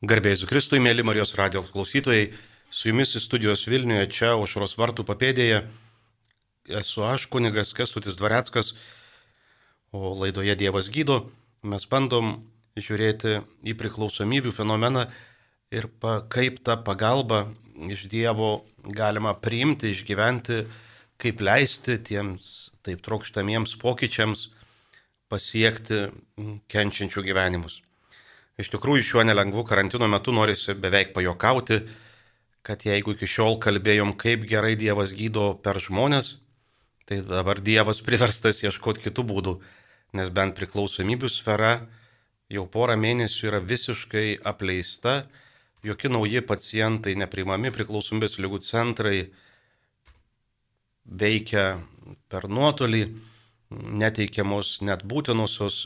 Garbėjus Kristui, mėly Marijos radijos klausytojai, su jumis į studijos Vilniuje, čia užros vartų papėdėje. Esu aš, kunigas Kestutis Dvareckas, o laidoje Dievas gydo. Mes bandom žiūrėti į priklausomybių fenomeną ir pa, kaip tą pagalbą iš Dievo galima priimti, išgyventi, kaip leisti tiems taip trokštamiems pokyčiams pasiekti kenčiančių gyvenimus. Iš tikrųjų, šiuo nelengvu karantino metu norisi beveik pajokauti, kad jeigu iki šiol kalbėjom, kaip gerai Dievas gydo per žmonės, tai dabar Dievas priverstas ieškoti kitų būdų, nes bent priklausomybių sfera jau porą mėnesių yra visiškai apleista, jokie nauji pacientai neprimami, priklausomybės lygų centrai veikia per nuotolį, neteikiamos net būtinosios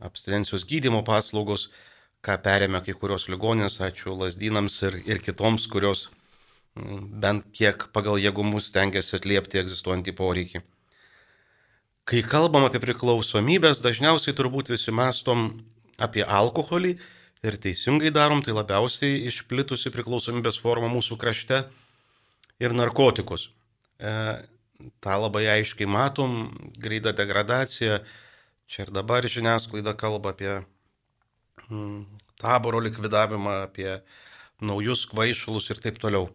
abstinencijos gydimo paslaugos, ką perėmė kai kurios ligonės, ačiū lasdynams ir, ir kitoms, kurios mm, bent kiek pagal jėgumus tengiasi atliepti egzistuojantį poreikį. Kai kalbam apie priklausomybės, dažniausiai turbūt visi mastom apie alkoholį ir teisingai darom, tai labiausiai išplitusi priklausomybės forma mūsų krašte ir narkotikus. E, tą labai aiškiai matom, greita degradacija, Čia ir dabar žiniasklaida kalba apie mm, taboro likvidavimą, apie naujus kvaišalus ir taip toliau.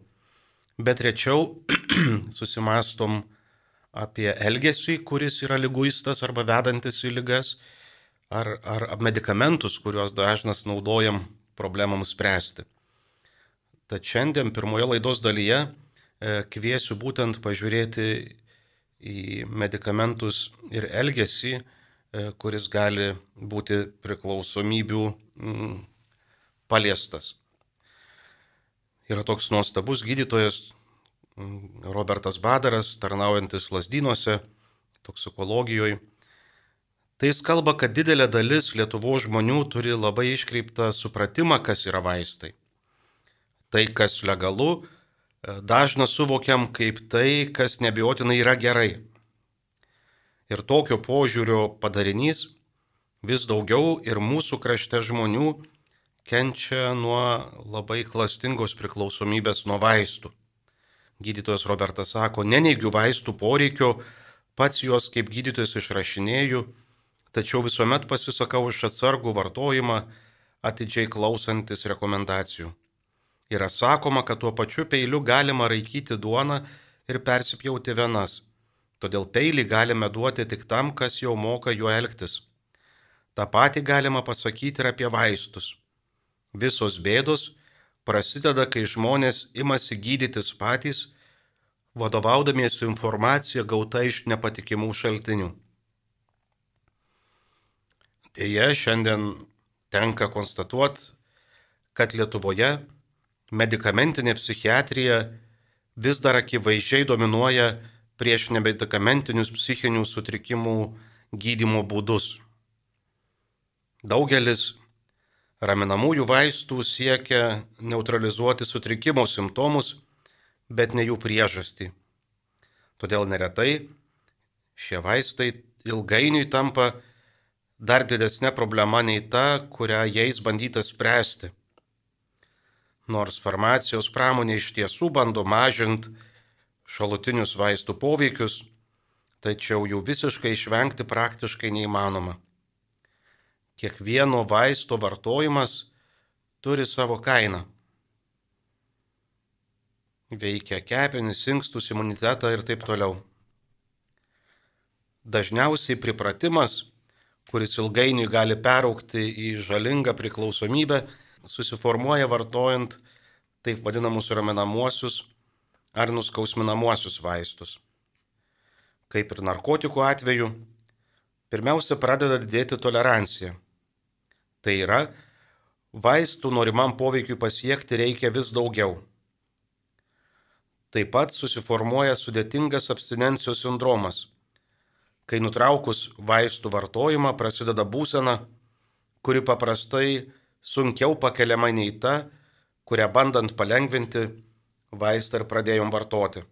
Bet rečiau susimastom apie elgesį, kuris yra lyguistas arba vedantis į lygas, ar, ar medikamentus, kuriuos dažnas naudojam problemams spręsti. Tad šiandien pirmoje laidos dalyje e, kviesiu būtent pažiūrėti į medikamentus ir elgesį, kuris gali būti priklausomybių mm, paliestas. Yra toks nuostabus gydytojas mm, Robertas Badaras, tarnaujantis lasdynuose, toksikologijoje. Tai jis kalba, kad didelė dalis Lietuvo žmonių turi labai iškreiptą supratimą, kas yra vaistai. Tai, kas legalu, e, dažna suvokiam kaip tai, kas nebijotinai yra gerai. Ir tokio požiūrio padarinys vis daugiau ir mūsų krašte žmonių kenčia nuo labai klastingos priklausomybės nuo vaistų. Gydytojas Robertas sako, neneigiu vaistų poreikio, pats juos kaip gydytojas išrašinėju, tačiau visuomet pasisakau už atsargų vartojimą, atidžiai klausantis rekomendacijų. Yra sakoma, kad tuo pačiu peiliu galima raikyti duoną ir persipjauti venas. Todėl peilį galime duoti tik tam, kas jau moka juo elgtis. Ta pati galima pasakyti ir apie vaistus. Visos bėdos prasideda, kai žmonės imasi gydytis patys, vadovaudamiesi informacija gauta iš nepatikimų šaltinių. Deja, šiandien tenka konstatuoti, kad Lietuvoje medicamentinė psichiatrija vis dar akivaizdžiai dominuoja prieš nebedikamentinius psichinių sutrikimų gydimo būdus. Daugelis raminamųjų vaistų siekia neutralizuoti sutrikimo simptomus, bet ne jų priežastį. Todėl neretai šie vaistai ilgainiui tampa dar didesnė problema nei ta, kurią jais bandyta spręsti. Nors farmacijos pramonė iš tiesų bando mažinti šalutinius vaistų poveikius, tačiau jų visiškai išvengti praktiškai neįmanoma. Kiekvieno vaisto vartojimas turi savo kainą. Veikia kepenis, inkstus, imunitetą ir taip toliau. Dažniausiai pripratimas, kuris ilgainiui gali peraukti į žalingą priklausomybę, susiformuoja vartojant taip vadinamus raminamuosius ar nuskausminamuosius vaistus. Kaip ir narkotikų atveju, pirmiausia pradeda didėti tolerancija. Tai yra, vaistų norimam poveikiui pasiekti reikia vis daugiau. Taip pat susiformuoja sudėtingas abstinencijos sindromas, kai nutraukus vaistų vartojimą prasideda būsena, kuri paprastai sunkiau pakeliama nei ta, kurią bandant palengvinti vaistą ir pradėjom vartoti.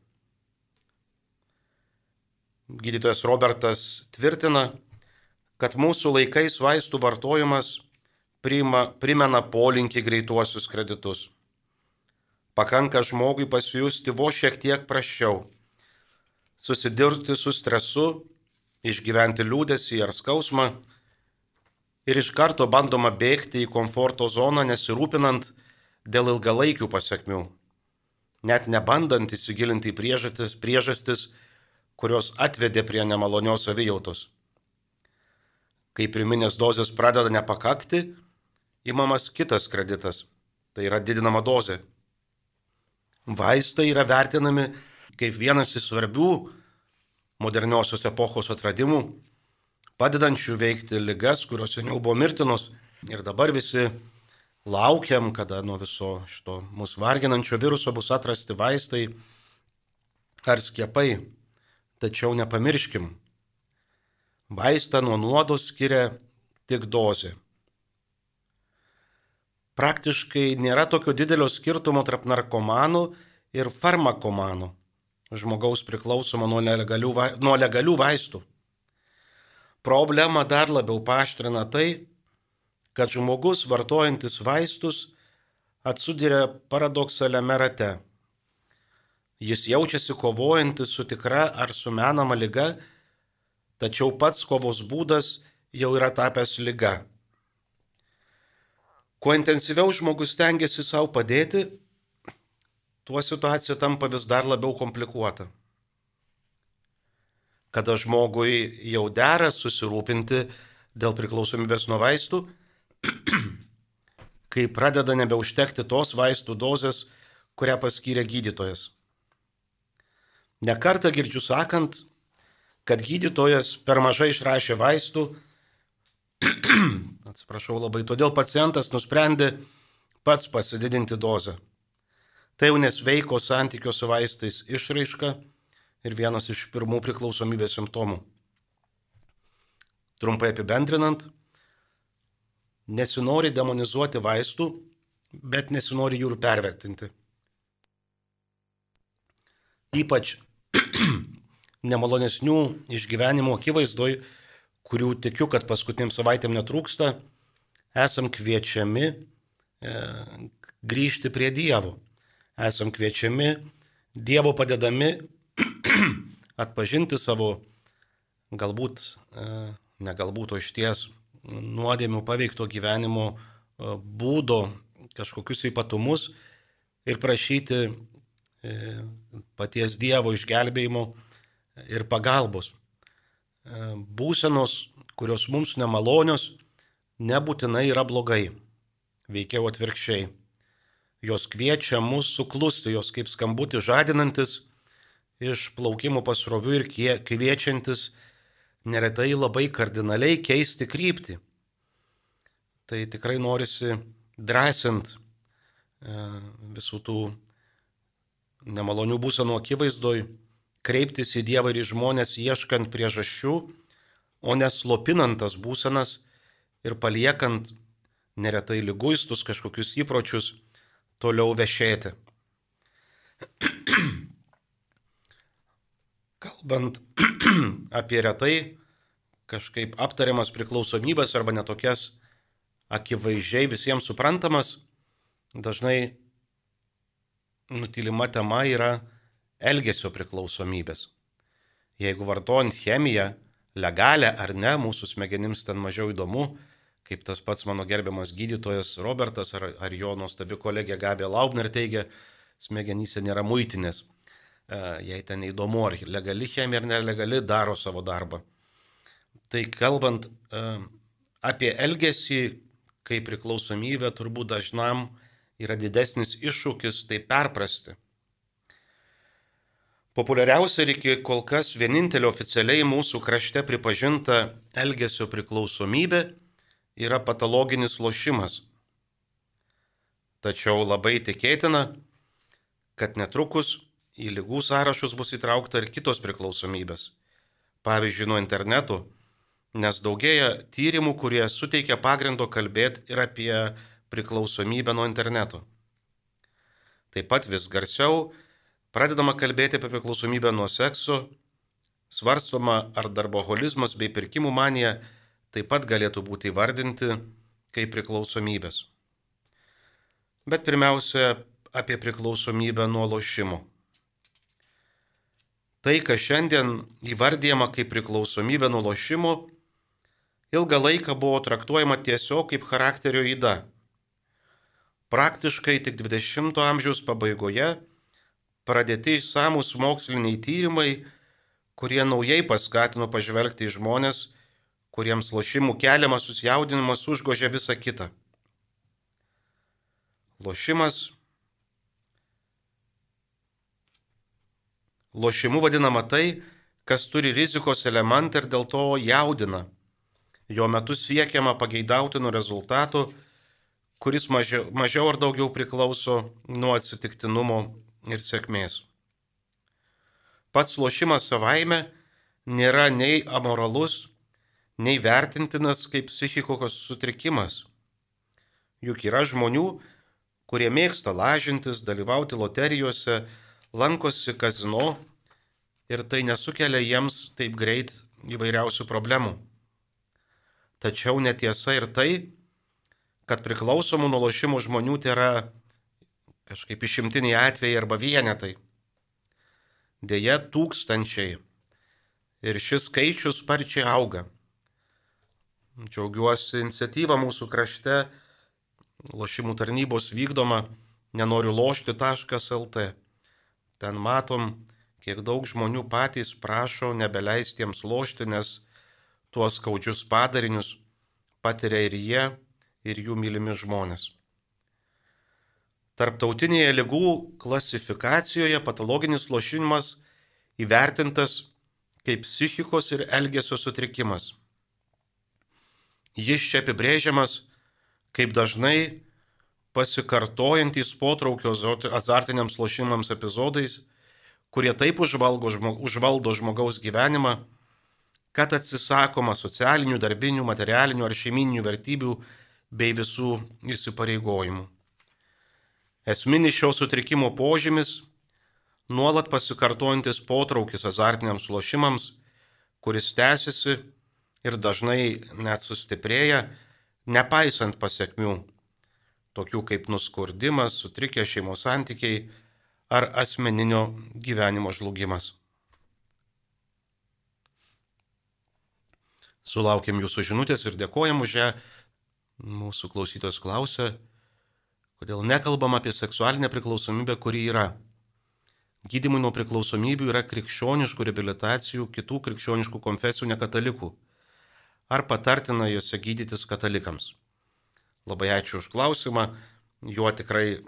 Gydytojas Robertas tvirtina, kad mūsų laikais vaistų vartojimas priima, primena polinkį greituosius kreditus. Pakanka žmogui pasijusti vos šiek tiek prašiau, susidurti su stresu, išgyventi liūdėsi ar skausmą ir iš karto bandoma bėgti į komforto zoną nesirūpinant dėl ilgalaikių pasiekmių, net nebandant įsigilinti į priežastis, priežastis kurios atvedė prie nemalonios savijautos. Kai priminės dozės pradeda nepakakti, įmamas kitas kreditas - tai yra didinama dozė. Vaistai yra vertinami kaip vienas iš svarbių moderniosios epochos atradimų, padedančių veikti ligas, kurios seniau buvo mirtinos ir dabar visi laukiam, kada nuo viso šito mūsų varginančio viruso bus atrasti vaistai ar skiepai. Tačiau nepamirškim, vaistą nuo nuodo skiria tik dozė. Praktiškai nėra tokio didelio skirtumo tarp narkomanų ir farmakomanų žmogaus priklausomo nuo legalių, nuo legalių vaistų. Problemą dar labiau paaštrina tai, kad žmogus vartojantis vaistus atsiduria paradoksaliame rate. Jis jaučiasi kovojantis su tikra ar su menama lyga, tačiau pats kovos būdas jau yra tapęs lyga. Kuo intensyviau žmogus tengiasi savo padėti, tuo situacija tampa vis dar labiau komplikuota. Kada žmogui jau dera susirūpinti dėl priklausomybės nuo vaistų, kai pradeda nebeužtekti tos vaistų dozės, kurią paskyrė gydytojas. Nekartą girdžiu sakant, kad gydytojas per mažai išrašė vaistų, atsiprašau labai, todėl pacientas nusprendė pats pasididinti dozę. Tai jau nesveiko santykio su vaistais išraiška ir vienas iš pirmų priklausomybės simptomų. Trumpai apibendrinant, nesinori demonizuoti vaistų, bet nesinori jų ir pervertinti. Ypač nemalonesnių išgyvenimų akivaizdoj, kurių tikiu, kad paskutiniam savaitėm netrūksta, esam kviečiami e, grįžti prie Dievo esam kviečiami Dievo padedami atpažinti savo galbūt, e, ne galbūt, o iš ties nuodėmių paveikto gyvenimo e, būdo kažkokius ypatumus ir prašyti e, paties Dievo išgelbėjimo ir pagalbos. Būsenos, kurios mums nemalonios, nebūtinai yra blogai, veikiau atvirkščiai jos kviečia mus suklusti, jos kaip skambuti žadinantis iš plaukimo pasrovių ir kviečiantis neretai labai kardinaliai keisti kryptį. Tai tikrai norisi drąsint e, visų tų nemalonių būsenų akivaizdoj, kreiptis į Dievą ir į žmonės ieškant priežasčių, o neslopinant tas būsenas ir paliekant neretai lyguistus kažkokius įpročius, toliau vešėti. Kalbant apie retai kažkaip aptariamas priklausomybės arba netokias akivaizdžiai visiems suprantamas, dažnai nutilima tema yra elgesio priklausomybės. Jeigu vartojant chemiją, legalę ar ne, mūsų smegenims ten mažiau įdomu, kaip tas pats mano gerbiamas gydytojas Robertas ar, ar jo nuostabi kolegė Gabė Laubner teigia, smegenyse nėra muitinės. E, jei ten neįdomu, ar legali chemija ar nelegali, daro savo darbą. Tai kalbant e, apie elgesį kaip priklausomybę, turbūt dažnam yra didesnis iššūkis tai perprasti. Populiariausia ir iki kol kas vienintelio oficialiai mūsų krašte pripažinta elgesio priklausomybė yra patologinis lošimas. Tačiau labai tikėtina, kad netrukus į lygų sąrašus bus įtraukta ir kitos priklausomybės. Pavyzdžiui, nuo interneto, nes daugėja tyrimų, kurie suteikia pagrindo kalbėti ir apie priklausomybę nuo interneto. Taip pat vis garsiau pradedama kalbėti apie priklausomybę nuo sekso, svarstoma ar darboholizmas bei pirkimų manija taip pat galėtų būti įvardinti kaip priklausomybės. Bet pirmiausia, apie priklausomybę nuo lošimo. Tai, kas šiandien įvardyjama kaip priklausomybė nuo lošimo, ilgą laiką buvo traktuojama tiesiog kaip charakterio įda. Praktiškai tik 20-ojo amžiaus pabaigoje pradėti išsamus moksliniai tyrimai, kurie naujai paskatino pažvelgti į žmonės, kuriems lošimų keliamas susijaudinimas užgožia visą kitą. Lošimas Lošimu vadinama tai, kas turi rizikos elementą ir dėl to jaudina. Jo metu siekiama pageidautinų rezultatų, kuris mažiau, mažiau ar daugiau priklauso nuo atsitiktinumo ir sėkmės. Pats lošimas savaime nėra nei amoralus, nei vertintinas kaip psichikos sutrikimas. Juk yra žmonių, kurie mėgsta lažintis, dalyvauti loterijose, lankosi kazino ir tai nesukelia jiems taip greit įvairiausių problemų. Tačiau netiesa ir tai, kad priklausomų nuo lošimų žmonių tai yra kažkaip išimtiniai atvejai arba vienetai. Deja, tūkstančiai. Ir šis skaičius sparčiai auga. Džiaugiuosi iniciatyva mūsų krašte, lošimų tarnybos vykdoma nenoriu lošti.lt. Ten matom, kiek daug žmonių patys prašo nebeleistiems lošti, nes tuos skaudžius padarinius patiria ir jie, ir jų mylimi žmonės. Tarptautinėje lygų klasifikacijoje patologinis lošimas įvertintas kaip psichikos ir elgesio sutrikimas. Jis čia apibrėžiamas kaip dažnai pasikartojantys potraukio azartiniams lošimams epizodais, kurie taip užvalgo, užvaldo žmogaus gyvenimą, kad atsisakoma socialinių, darbinių, materialinių ar šeimininių vertybių bei visų įsipareigojimų. Esminis šio sutrikimo požymis - nuolat pasikartojantis potraukis azartiniams lošimams, kuris tęsiasi ir dažnai net sustiprėja, nepaisant pasiekmių tokių kaip nuskurdimas, sutrikę šeimos santykiai ar asmeninio gyvenimo žlugimas. Sulaukėm jūsų žinutės ir dėkojam už ją. Mūsų klausytos klausia, kodėl nekalbam apie seksualinę priklausomybę, kuri yra. Gydimui nuo priklausomybių yra krikščioniškų reabilitacijų kitų krikščioniškų konfesijų nekatalikų. Ar patartina juose gydytis katalikams? Labai ačiū už klausimą. Juo tikrai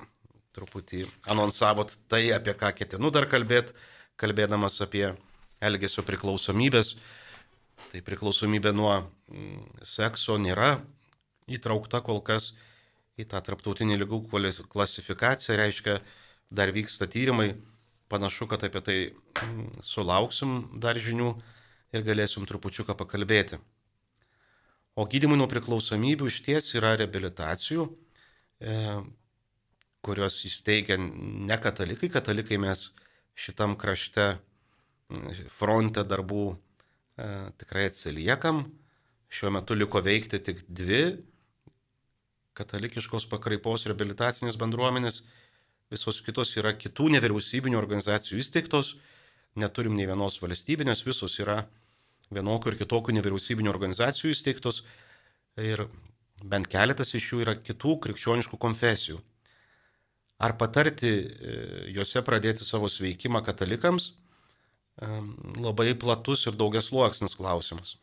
truputį anonsavot tai, apie ką ketinu dar kalbėti, kalbėdamas apie elgesio priklausomybės. Tai priklausomybė nuo mm, sekso nėra įtraukta kol kas į tą tarptautinį lygų klasifikaciją, reiškia, dar vyksta tyrimai, panašu, kad apie tai mm, sulauksim dar žinių ir galėsim trupučiuką pakalbėti. O gydimui nuo priklausomybių iš ties yra reabilitacijų, e, kurios įsteigia ne katalikai. Katalikai mes šitam krašte fronte darbų e, tikrai atsiliekam. Šiuo metu liko veikti tik dvi katalikiškos pakraipos reabilitacinės bendruomenės, visos kitos yra kitų nevyriausybinių organizacijų įsteigtos, neturim nei vienos valstybinės, visos yra vienokių ir kitokių nevyriausybinių organizacijų įsteigtos ir bent keletas iš jų yra kitų krikščioniškų konfesijų. Ar patarti e, juose pradėti savo sveikimą katalikams? E, labai platus ir daugias luoksnis klausimas.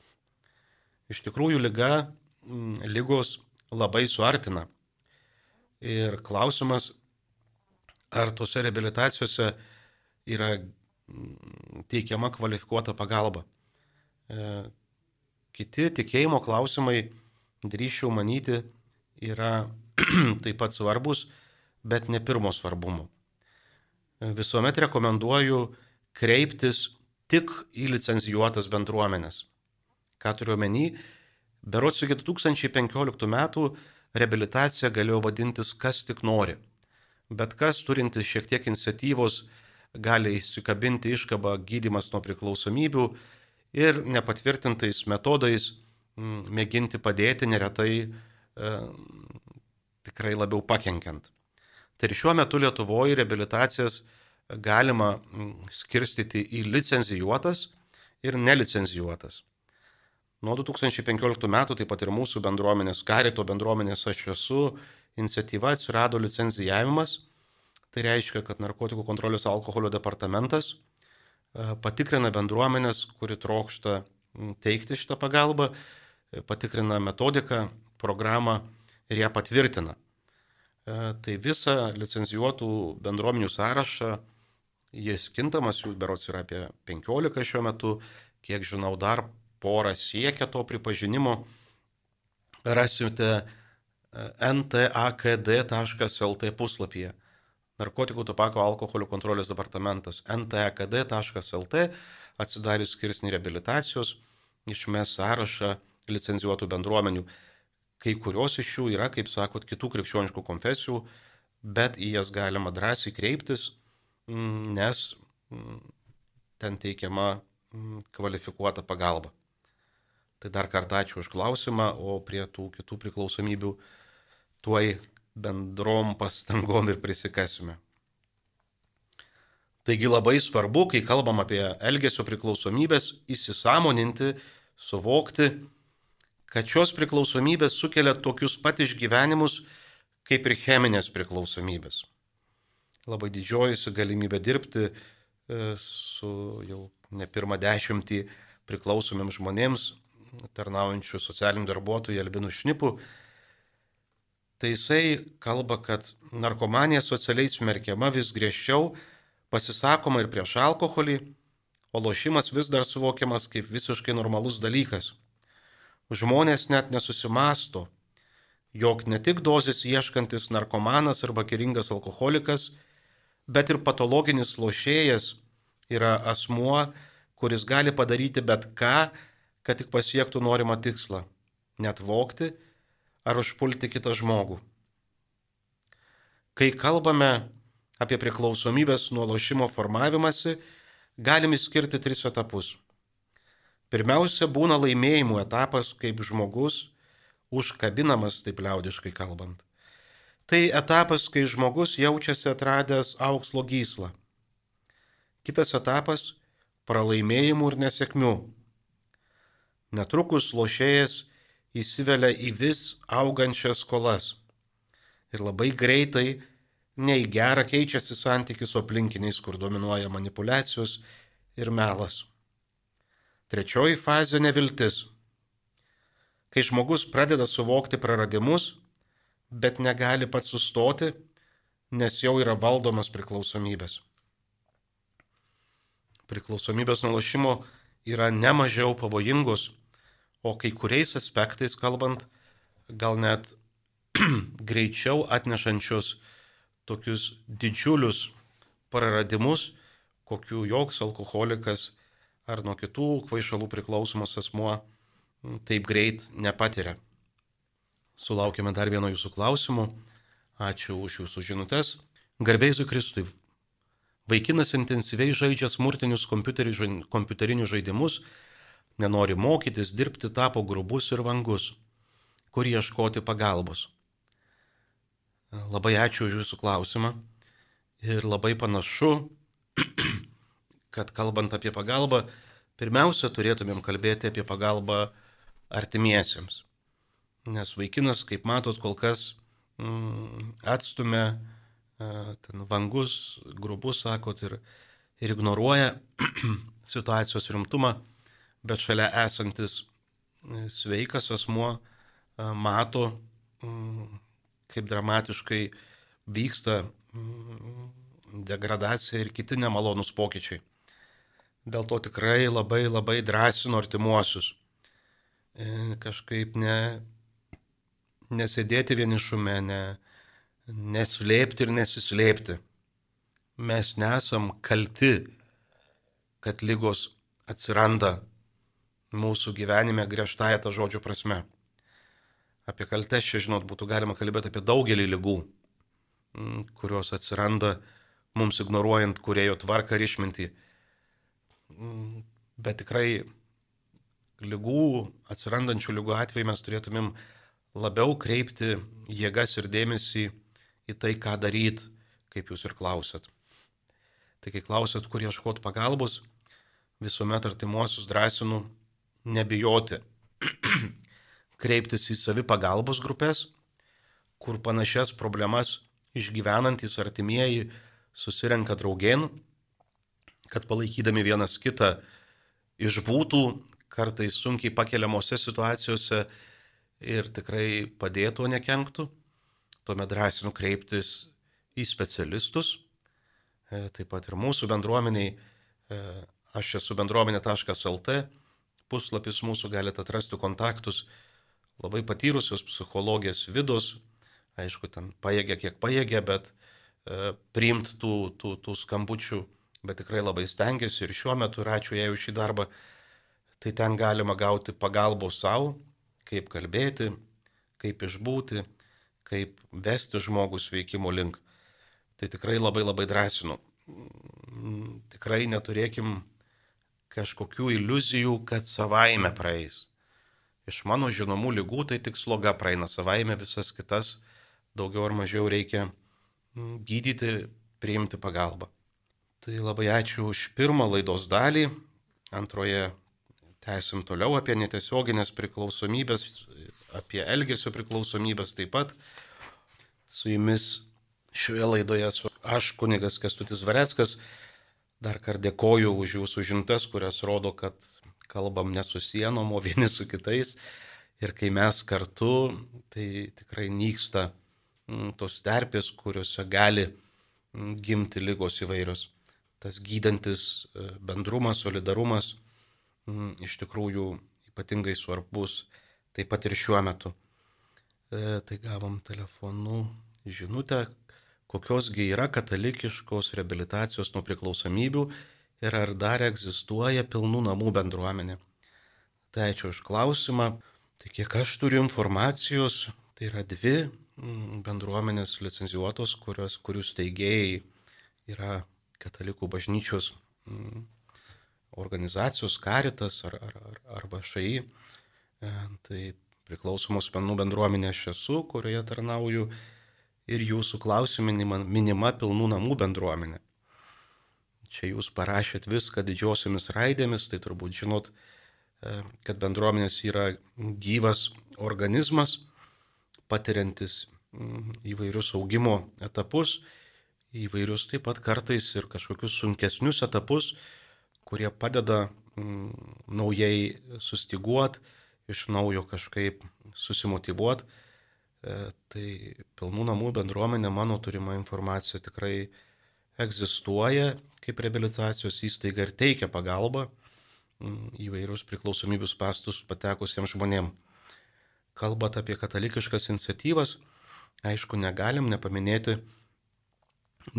Iš tikrųjų, lyga, lygos labai suartina. Ir klausimas, ar tose reabilitacijose yra teikiama kvalifikuota pagalba. E, kiti tikėjimo klausimai, drįšiau manyti, yra taip pat svarbus, bet ne pirmo svarbumo. E, visuomet rekomenduoju kreiptis tik į licencijuotas bendruomenės. Ką turiu omeny? Berots iki 2015 metų reabilitacija galėjo vadintis kas tik nori. Bet kas turintis šiek tiek iniciatyvos gali įsikabinti iškabą gydimas nuo priklausomybių, ir nepatvirtintais metodais mm, mėginti padėti neretai e, tikrai labiau pakenkiant. Tai ir šiuo metu Lietuvoje reabilitacijas galima skirstyti į licenzijuotas ir nelicenzijuotas. Nuo 2015 metų taip pat ir mūsų bendruomenės, karito bendruomenės aš esu, iniciatyva atsirado licenzijavimas. Tai reiškia, kad narkotikų kontrolės alkoholio departamentas patikrina bendruomenės, kuri trokšta teikti šitą pagalbą, e, patikrina metodiką, programą ir ją patvirtina. E, tai visą licenzijuotų bendruomenių sąrašą, jis kintamas, jų berots yra apie 15 šiuo metu, kiek žinau, dar porą siekia to pripažinimo, rasite e, ntakd.lt puslapyje. Narkotikų, tabako, alkoholio kontrolės departamentas ntakd.lt atsidarius skirsnį reabilitacijos išmes sąrašą licenzijuotų bendruomenių. Kai kurios iš jų yra, kaip sakot, kitų krikščioniškų konfesijų, bet į jas galima drąsiai kreiptis, mm, nes mm, ten teikiama mm, kvalifikuota pagalba. Tai dar kartą ačiū už klausimą, o prie tų kitų priklausomybių tuoj bendrom pastangom ir prisikasime. Taigi labai svarbu, kai kalbam apie elgesio priklausomybės, įsisamoninti, suvokti, kad šios priklausomybės sukelia tokius pat išgyvenimus kaip ir cheminės priklausomybės. Labai didžiuojasi galimybę dirbti e, su jau ne pirmą dešimtį priklausomiems žmonėms, tarnaujančių socialinių darbuotojų Albinų Šnipu. Tai jisai kalba, kad narkomanija socialiai smerkiama vis griežčiau, pasisakoma ir prieš alkoholį, o lošimas vis dar suvokiamas kaip visiškai normalus dalykas. Žmonės net nesusimasto, jog ne tik dozės ieškantis narkomanas arba kiringas alkoholikas, bet ir patologinis lošėjas yra asmuo, kuris gali padaryti bet ką, kad tik pasiektų norimą tikslą - net vokti ar užpulti kitą žmogų. Kai kalbame apie priklausomybės nuo lošimo formavimąsi, galime skirti tris etapus. Pirmiausia, būna laimėjimų etapas, kaip žmogus užkabinamas, taip liaudiškai kalbant. Tai etapas, kai žmogus jaučiasi atradęs aukslo gyslą. Kitas etapas - pralaimėjimų ir nesėkmių. Netrukus lošėjas įsivelia į vis augančias skolas. Ir labai greitai ne į gerą keičiasi santykis su aplinkiniais, kur dominuoja manipulacijos ir melas. Trečioji fazė - neviltis. Kai žmogus pradeda suvokti praradimus, bet negali pats sustoti, nes jau yra valdomas priklausomybės. Priklausomybės nuo lošimo yra nemažiau pavojingos, o kai kuriais aspektais kalbant, gal net greičiau atnešančios tokius didžiulius praradimus, kokių joks alkoholikas ar nuo kitų kvaišalų priklausomas asmuo taip greit nepatiria. Sulaukime dar vieno jūsų klausimų. Ačiū už jūsų žinutės. Garbėsiu Kristui. Vaikinas intensyviai žaidžia smurtinius kompiuterinius žaidimus, nenori mokytis, dirbti, tapo grubus ir vangus. Kur ieškoti pagalbos? Labai ačiū už jūsų klausimą. Ir labai panašu, kad kalbant apie pagalbą, pirmiausia turėtumėm kalbėti apie pagalbą artimiesiems. Nes vaikinas, kaip matot, kol kas mm, atstumia e, ten vangus, grubus, sakot, ir, ir ignoruoja situacijos rimtumą, bet šalia esantis e, sveikas asmuo e, mato, mm, kaip dramatiškai vyksta mm, degradacija ir kiti nemalonūs pokyčiai. Dėl to tikrai labai labai drąsinu artimuosius. E, kažkaip ne, nesėdėti vienišume, ne, neslėpti ir nesislėpti. Mes nesam kalti, kad lygos atsiranda mūsų gyvenime griežtąją tą žodžio prasme. Apie kaltes čia, žinot, būtų galima kalbėti apie daugelį lygų, kurios atsiranda mums ignoruojant kurėjo tvarką ir išmintį bet tikrai lygų, atsirandančių lygų atveju mes turėtumėm labiau kreipti jėgas ir dėmesį į tai, ką daryti, kaip jūs ir klausėt. Tai kai klausėt, kur ieškoti pagalbos, visuomet artimuosius drąsinu nebijoti, kreiptis į savi pagalbos grupės, kur panašias problemas išgyvenantis artimieji susirenka draugien, kad palaikydami vienas kitą išbūtų kartais sunkiai pakeliamose situacijose ir tikrai padėtų, o nekenktų. Tuomet drąsinu kreiptis į specialistus, e, taip pat ir mūsų bendruomeniai. E, aš esu bendruomenė.lt, puslapis mūsų galite atrasti kontaktus labai patyrusios psichologės vidus, aišku, ten pajėgia kiek pajėgia, bet e, priimt tų, tų, tų skambučių, bet tikrai labai stengiasi ir šiuo metu, ir ačiū jai už šį darbą, tai ten galima gauti pagalbos savo, kaip kalbėti, kaip išbūti, kaip vesti žmogų sveikimo link. Tai tikrai labai labai drąsinu. Tikrai neturėkim kažkokių iliuzijų, kad savaime praeis. Iš mano žinomų lygų tai tik sloga praeina savaime, visas kitas daugiau ar mažiau reikia mm, gydyti, priimti pagalbą. Tai labai ačiū už pirmą laidos dalį. Antroje tęsim toliau apie netiesioginės priklausomybės, apie elgesio priklausomybės taip pat. Su jumis šioje laidoje esu aš, kunigas Kestutis Vareckas. Dar kartą dėkoju už jūsų žintas, kurias rodo, kad kalbam ne su sienom, o vieni su kitais. Ir kai mes kartu, tai tikrai nyksta Mm, tos terpės, kuriuose gali mm, gimti lygos įvairios. Tas gydantis e, bendrumas, solidarumas mm, iš tikrųjų ypatingai svarbus taip pat ir šiuo metu. E, tai gavom telefonu žinutę, kokiosgi yra katalikiškos rehabilitacijos nuo priklausomybių ir ar dar egzistuoja pilnų namų bendruomenė. Tai ačiū už klausimą. Tai kiek aš turiu informacijos, tai yra dvi Mm, bendruomenės licencijuotos, kurios, kurių steigėjai yra katalikų bažnyčios mm, organizacijos, karitas ar, ar, ar, arba šai. E, tai priklausomos menų bendruomenė aš esu, kurioje tarnauju ir jūsų klausimai minima, minima pilnų namų bendruomenė. Čia jūs parašėt viską didžiosiomis raidėmis, tai turbūt žinot, e, kad bendruomenės yra gyvas organizmas, patiriantis įvairius augimo etapus, įvairius taip pat kartais ir kažkokius sunkesnius etapus, kurie padeda naujai sustiguoti, iš naujo kažkaip susimotivuoti. E, tai pilnų namų bendruomenė, mano turima informacija tikrai egzistuoja kaip rehabilitacijos įstaiga ir teikia pagalbą įvairius priklausomybių pastus patekusiems žmonėms kalbant apie katalikiškas iniciatyvas, aišku, negalim nepaminėti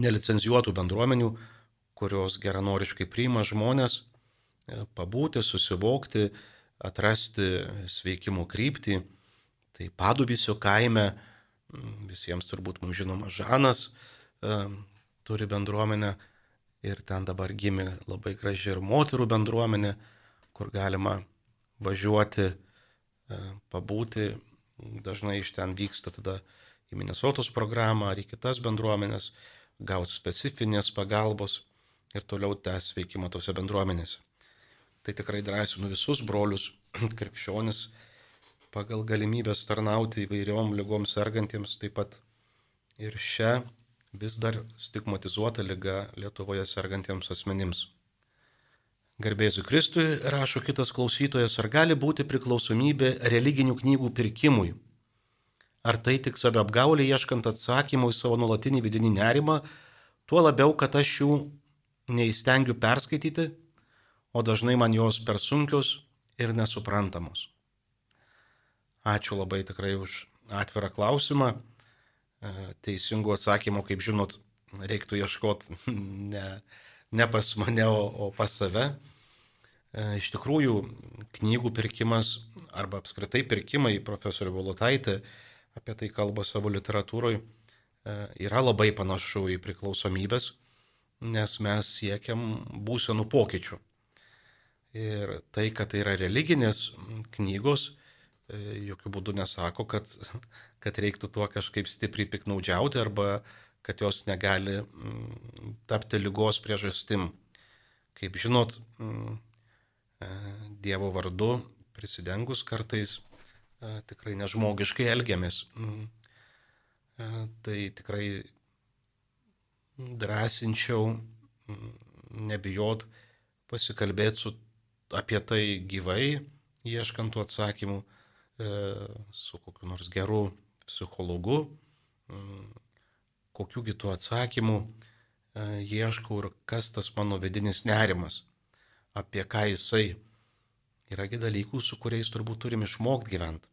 nelicenzijuotų bendruomenių, kurios geranoriškai priima žmonės e, pabūti, susivokti, atrasti sveikimo kryptį. Tai Padubysio kaime, visiems turbūt mums žinoma Žanas, turi bendruomenę ir ten dabar gimė labai graži ir moterų bendruomenė, kur galima važiuoti pabūti, dažnai iš ten vyksta tada į Minnesotos programą ar į kitas bendruomenės, gauti specifinės pagalbos ir toliau tęs veikimą tose bendruomenėse. Tai tikrai drąsinu visus brolius krikščionis pagal galimybės tarnauti įvairiom lygom sergantiems, taip pat ir šią vis dar stigmatizuotą lygą Lietuvoje sergantiems asmenims. Garbėsiu Kristui, rašo kitas klausytojas, ar gali būti priklausomybė religinių knygų pirkimui? Ar tai tik saviapgaulė ieškant atsakymų į savo nuolatinį vidinį nerimą, tuo labiau, kad aš jų neįstengiu perskaityti, o dažnai man jos per sunkios ir nesuprantamos. Ačiū labai tikrai už atvirą klausimą. E, Teisingų atsakymų, kaip žinot, reiktų ieškoti ne, ne pas mane, o, o pas save. E, iš tikrųjų, knygų pirkimas arba apskritai pirkimai, profesorių Volutaitė apie tai kalba savo literatūroje, yra labai panašu į priklausomybės, nes mes siekiam būsenų pokyčių. Ir tai, kad tai yra religinės knygos, jokių būdų nesako, kad, kad reiktų tuo kažkaip stipriai piknaudžiauti arba kad jos negali mm, tapti lygos priežastim. Kaip žinot, mm, e, Dievo vardu prisidengus kartais e, tikrai nežmogiškai elgiamės. Mm, tai tikrai drąsinčiau nebijot pasikalbėti su, apie tai gyvai, ieškant tų atsakymų, e, su kokiu nors geru psichologu, kokiu kitų atsakymų e, ieškau ir kas tas mano vidinis nerimas, apie ką jisai. Yragi dalykų, su kuriais turbūt turim išmokti gyventi.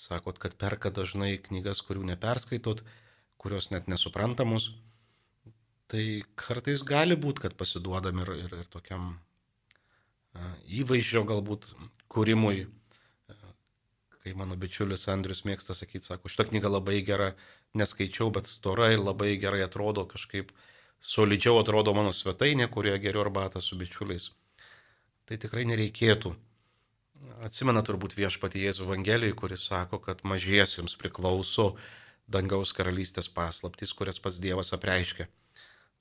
Sakot, kad perka dažnai knygas, kurių neperskaitot, kurios net nesuprantamos. Tai kartais gali būti, kad pasiduodam ir, ir, ir tokiam įvaizdžio galbūt kūrimui. Kai mano bičiulis Andrius mėgsta sakyti, sako, šitą knygą labai gera, neskaičiau, bet stora ir labai gerai atrodo, kažkaip solidžiau atrodo mano svetainė, kurioje geriau arbatą su bičiuliais. Tai tikrai nereikėtų. Atsimena turbūt viešpati Jėzų Evangelijai, kuris sako, kad mažiesiems priklauso dangaus karalystės paslaptys, kurias pats Dievas apreiškia.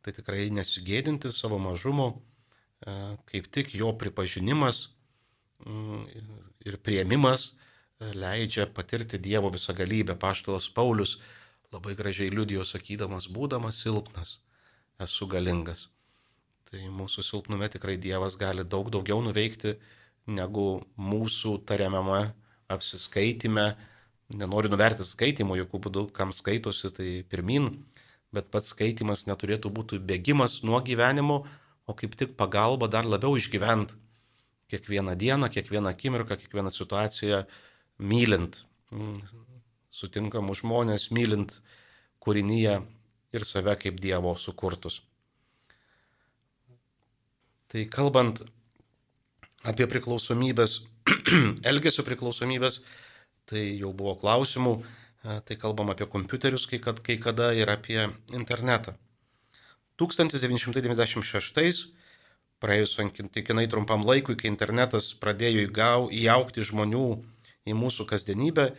Tai tikrai nesigėdinti savo mažumo, e, kaip tik jo pripažinimas mm, ir prieimimas leidžia patirti Dievo visą galybę. Paštalas Paulius labai gražiai liudijo sakydamas, būdamas silpnas, esu galingas. Tai mūsų silpnume tikrai Dievas gali daug daugiau nuveikti negu mūsų tariamame apsiskaitime. Nenoriu nuverti skaitimo, jokių būdų, kam skaitosi, tai pirmin, bet pats skaitimas neturėtų būti bėgimas nuo gyvenimo, o kaip tik pagalba dar labiau išgyventi kiekvieną dieną, kiekvieną akimirką, kiekvieną situaciją, mylint sutinkamus žmonės, mylint kūrinyje ir save kaip Dievo sukurtus. Tai kalbant apie priklausomybės, elgesio priklausomybės, tai jau buvo klausimų, tai kalbam apie kompiuterius kai, kad, kai kada ir apie internetą. 1996, praėjus santykinai trumpam laikui, kai internetas pradėjo įgau, įaukti žmonių į mūsų kasdienybę,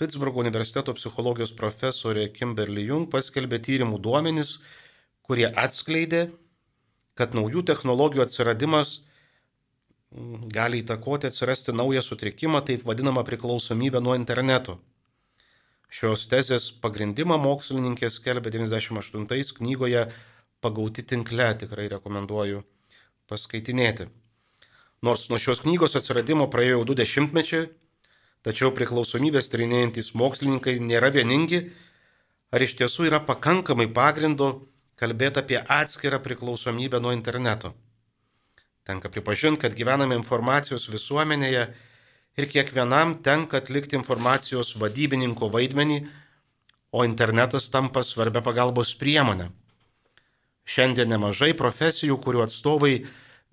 Pittsburgho universiteto psichologijos profesorė Kimberly Jung paskelbė tyrimų duomenys, kurie atskleidė, kad naujų technologijų atsiradimas mm, gali įtakoti atsirasti naują sutrikimą, taip vadinamą priklausomybę nuo interneto. Šios tezės pagrindimą mokslininkė skelbė 98 knygoje Pagauti tinkle, tikrai rekomenduoju paskaitinėti. Nors nuo šios knygos atsiradimo praėjo jau du dešimtmečiai, Tačiau priklausomybės tyrinėjantis mokslininkai nėra vieningi, ar iš tiesų yra pakankamai pagrindo kalbėti apie atskirą priklausomybę nuo interneto. Tenka pripažinti, kad gyvename informacijos visuomenėje ir kiekvienam tenka atlikti informacijos vadybininko vaidmenį, o internetas tampa svarbia pagalbos priemonė. Šiandien nemažai profesijų, kurių atstovai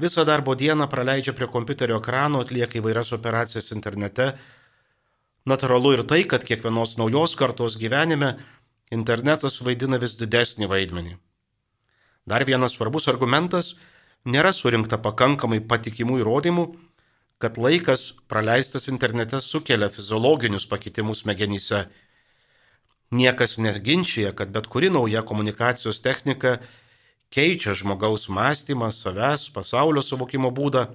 visą darbo dieną praleidžia prie kompiuterio ekrano, atlieka įvairias operacijas internete Natūralu ir tai, kad kiekvienos naujos kartos gyvenime internetas vaidina vis didesnį vaidmenį. Dar vienas svarbus argumentas - nėra surinkta pakankamai patikimų įrodymų, kad laikas praleistas internete sukelia fiziologinius pakitimus smegenyse. Niekas neginčia, kad bet kuri nauja komunikacijos technika keičia žmogaus mąstymą, savęs, pasaulio suvokimo būdą,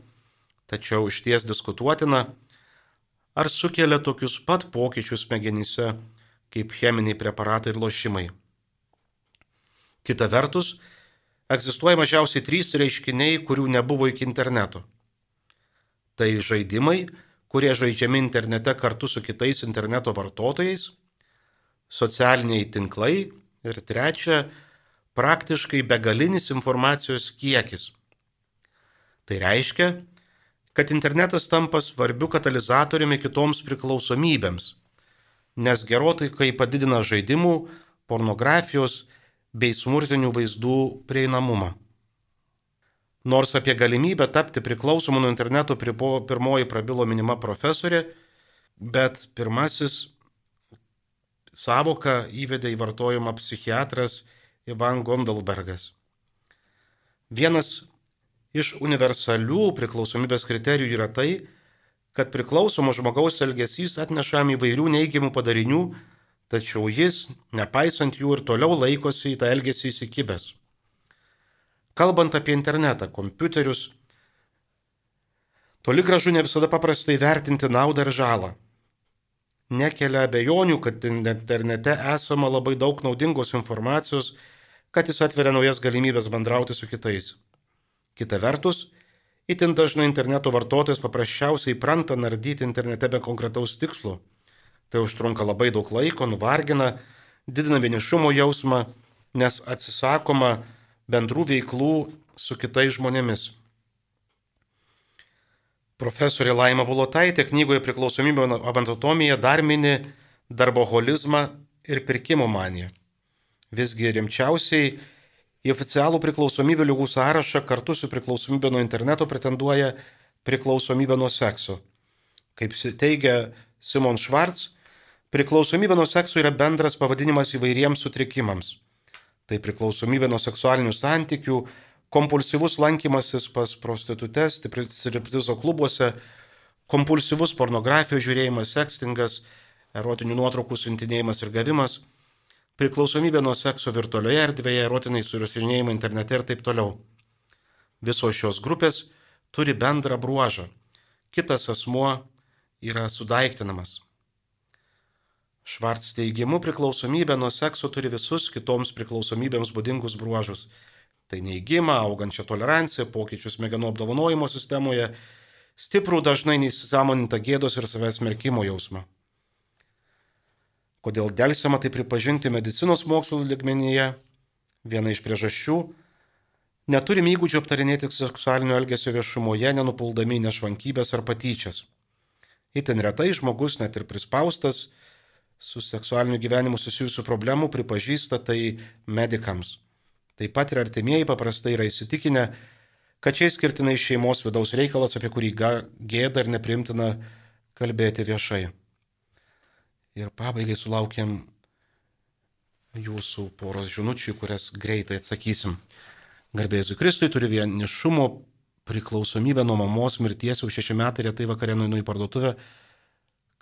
tačiau iš ties diskutuotina, ar sukelia tokius pat pokyčius smegenyse kaip cheminiai preparatai ir lošimai. Kita vertus, egzistuoja mažiausiai trys reiškiniai, kurių nebuvo iki interneto. Tai žaidimai, kurie žaidžiami internete kartu su kitais interneto vartotojais, socialiniai tinklai ir trečia, praktiškai begalinis informacijos kiekis. Tai reiškia, kad internetas tampa svarbiu katalizatoriumi kitoms priklausomybėms, nes gerotai kai padidina žaidimų, pornografijos bei smurtinių vaizdų prieinamumą. Nors apie galimybę tapti priklausomu nuo interneto pirmoji prabilo minima profesorė, bet pirmasis savoką įvedė į vartojimą psichiatras Ivan Gondelbergas. Vienas iš universalių priklausomybės kriterijų yra tai, kad priklausomo žmogaus elgesys atnešam įvairių neigiamų padarinių, tačiau jis, nepaisant jų ir toliau laikosi į tą elgesį įsikibęs. Kalbant apie internetą, kompiuterius, toli gražu ne visada paprastai vertinti naudą ir žalą. Nekelia abejonių, kad internete esama labai daug naudingos informacijos, kad jis atveria naujas galimybės bendrauti su kitais. Kita vertus, Įtin dažnai interneto vartotojas paprasčiausiai pranta nardyti internete be konkretaus tikslo. Tai užtrunka labai daug laiko, nuvargina, didina vienišumo jausmą, nes atsisakoma bendrų veiklų su kitais žmonėmis. Profesorė Laima Bulotaitė knygoje priklausomybė abantotomija dar mini darboholizmą ir pirkimo maniją. Visgi rimčiausiai Į oficialų priklausomybę lygų sąrašą kartu su priklausomybė nuo interneto pretenduoja priklausomybė nuo sekso. Kaip teigia Simon Schwartz, priklausomybė nuo sekso yra bendras pavadinimas įvairiems sutrikimams. Tai priklausomybė nuo seksualinių santykių, kompulsyvus lankymasis pas prostitutes, striptizo klubuose, kompulsyvus pornografijos žiūrėjimas, sekstingas, erotinių nuotraukų siuntinėjimas ir gavimas – priklausomybė nuo sekso virtualioje erdvėje, erotiniai surasinėjimai internete ir taip toliau. Visos šios grupės turi bendrą bruožą. Kitas asmuo yra sudaiktinamas. Švarts teigimu priklausomybė nuo sekso turi visus kitoms priklausomybėms būdingus bruožus. Tai neįgymą, augančią toleranciją, pokyčius smegenų apdovanojimo sistemoje, stiprų dažnai neįsisamonintą gėdos ir savęs merkimo jausmą. Kodėl dėlsiama tai pripažinti medicinos mokslų ligmenyje? Viena iš priežasčių - neturim įgūdžių aptarinėti seksualinio elgesio viešumoje, nenupuldami nešvankybės ar patyčias. Įtin retai žmogus, net ir prispaustas, su seksualiniu gyvenimu susijusių problemų pripažįsta tai medikams. Taip pat ir artimieji paprastai yra įsitikinę, kad čia skirtinai šeimos vidaus reikalas, apie kurį gėda ir neprimtina kalbėti viešai. Ir pabaigai sulaukiam jūsų poros žinučių, kurias greitai atsakysim. Garbėsiu Kristui turi vienišumo priklausomybę nuo mamos mirties, jau šeši metai retai vakarė nueinu į parduotuvę,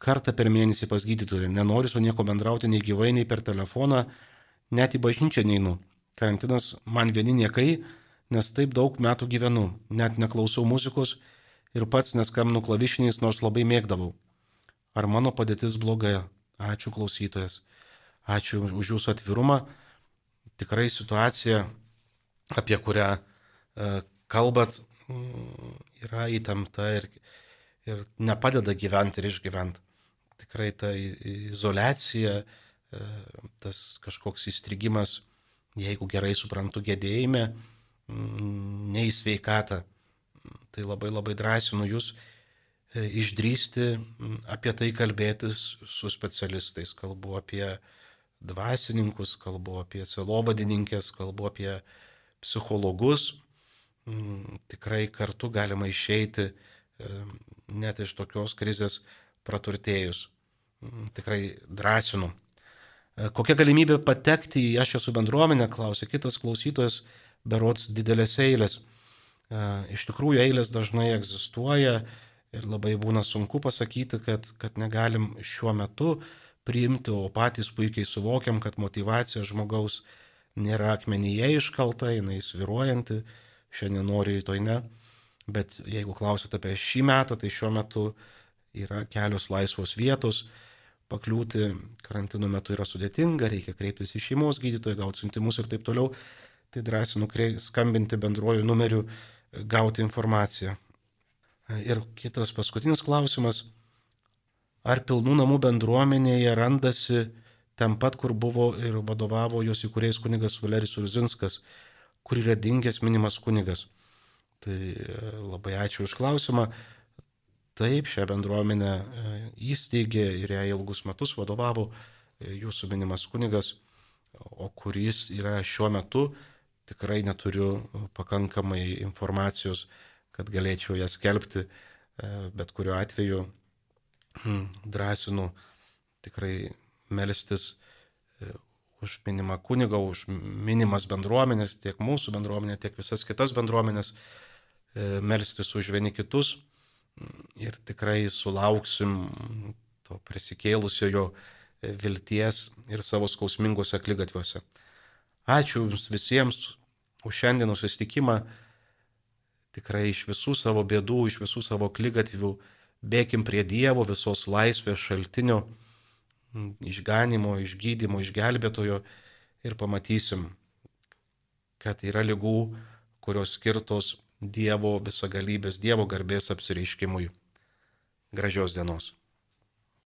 kartą per mėnesį pas gydytoją. Nenoriu su nieko bendrauti nei gyvai, nei per telefoną, net į bažnyčią neinu. Karantinas man vieni niekai, nes taip daug metų gyvenu, net neklausau muzikos ir pats neskambinu klavišiniais, nors labai mėgdavau. Ar mano padėtis bloga? Ačiū klausytojas. Ačiū už jūsų atvirumą. Tikrai situacija, apie kurią e, kalbat, mm, yra įtempta ir, ir nepadeda gyventi ir išgyventi. Tikrai ta izolacija, e, tas kažkoks įstrigimas, jeigu gerai suprantu, gedėjime, mm, neįsveikata. Tai labai labai drąsinu jūs išdrysti apie tai kalbėtis su specialistais. Kalbu apie dvasininkus, kalbu apie celovadininkės, kalbu apie psichologus. Tikrai kartu galima išeiti e, net iš tokios krizės praturtėjus. Tikrai drąsinu. E, kokia galimybė patekti į aš esu bendruomenę, klausė kitas klausytojas, berots didelės eilės. Iš tikrųjų, eilės dažnai egzistuoja, Ir labai būna sunku pasakyti, kad, kad negalim šiuo metu priimti, o patys puikiai suvokiam, kad motivacija žmogaus nėra akmenyje iškalta, jinai sviruojanti, šiandien nori, rytoj ne. Bet jeigu klausite apie šį metą, tai šiuo metu yra kelios laisvos vietos, pakliūti karantino metu yra sudėtinga, reikia kreiptis į šeimos gydytoją, gauti siuntimus ir taip toliau. Tai drąsinu skambinti bendruoju numeriu, gauti informaciją. Ir kitas paskutinis klausimas. Ar pilnų namų bendruomenėje randasi ten pat, kur buvo ir vadovavo jos įkūrėjas kunigas Valerijus Urzinskas, kur yra dingęs minimas kunigas? Tai e, labai ačiū už klausimą. Taip, šią bendruomenę e, įsteigė ir ją ilgus metus vadovavo e, jūsų minimas kunigas, o kuris yra šiuo metu, tikrai neturiu pakankamai informacijos kad galėčiau jas skelbti, e, bet kuriuo atveju hm, drąsinu tikrai melstis e, už minimą kunigą, už minimas bendruomenės, tiek mūsų bendruomenė, tiek visas kitas bendruomenės, e, melstis už vieni kitus, ir tikrai sulauksim to prisikėlusiojo vilties ir savo skausmingose klygatviuose. Ačiū Jums visiems už šiandieną susitikimą. Tikrai iš visų savo bėdų, iš visų savo klygatvių bėkim prie Dievo visos laisvės šaltinio, išganimo, išgydymo, išgelbėtojo ir pamatysim, kad yra lygų, kurios skirtos Dievo visagalybės, Dievo garbės apsireiškimui. Gražios dienos.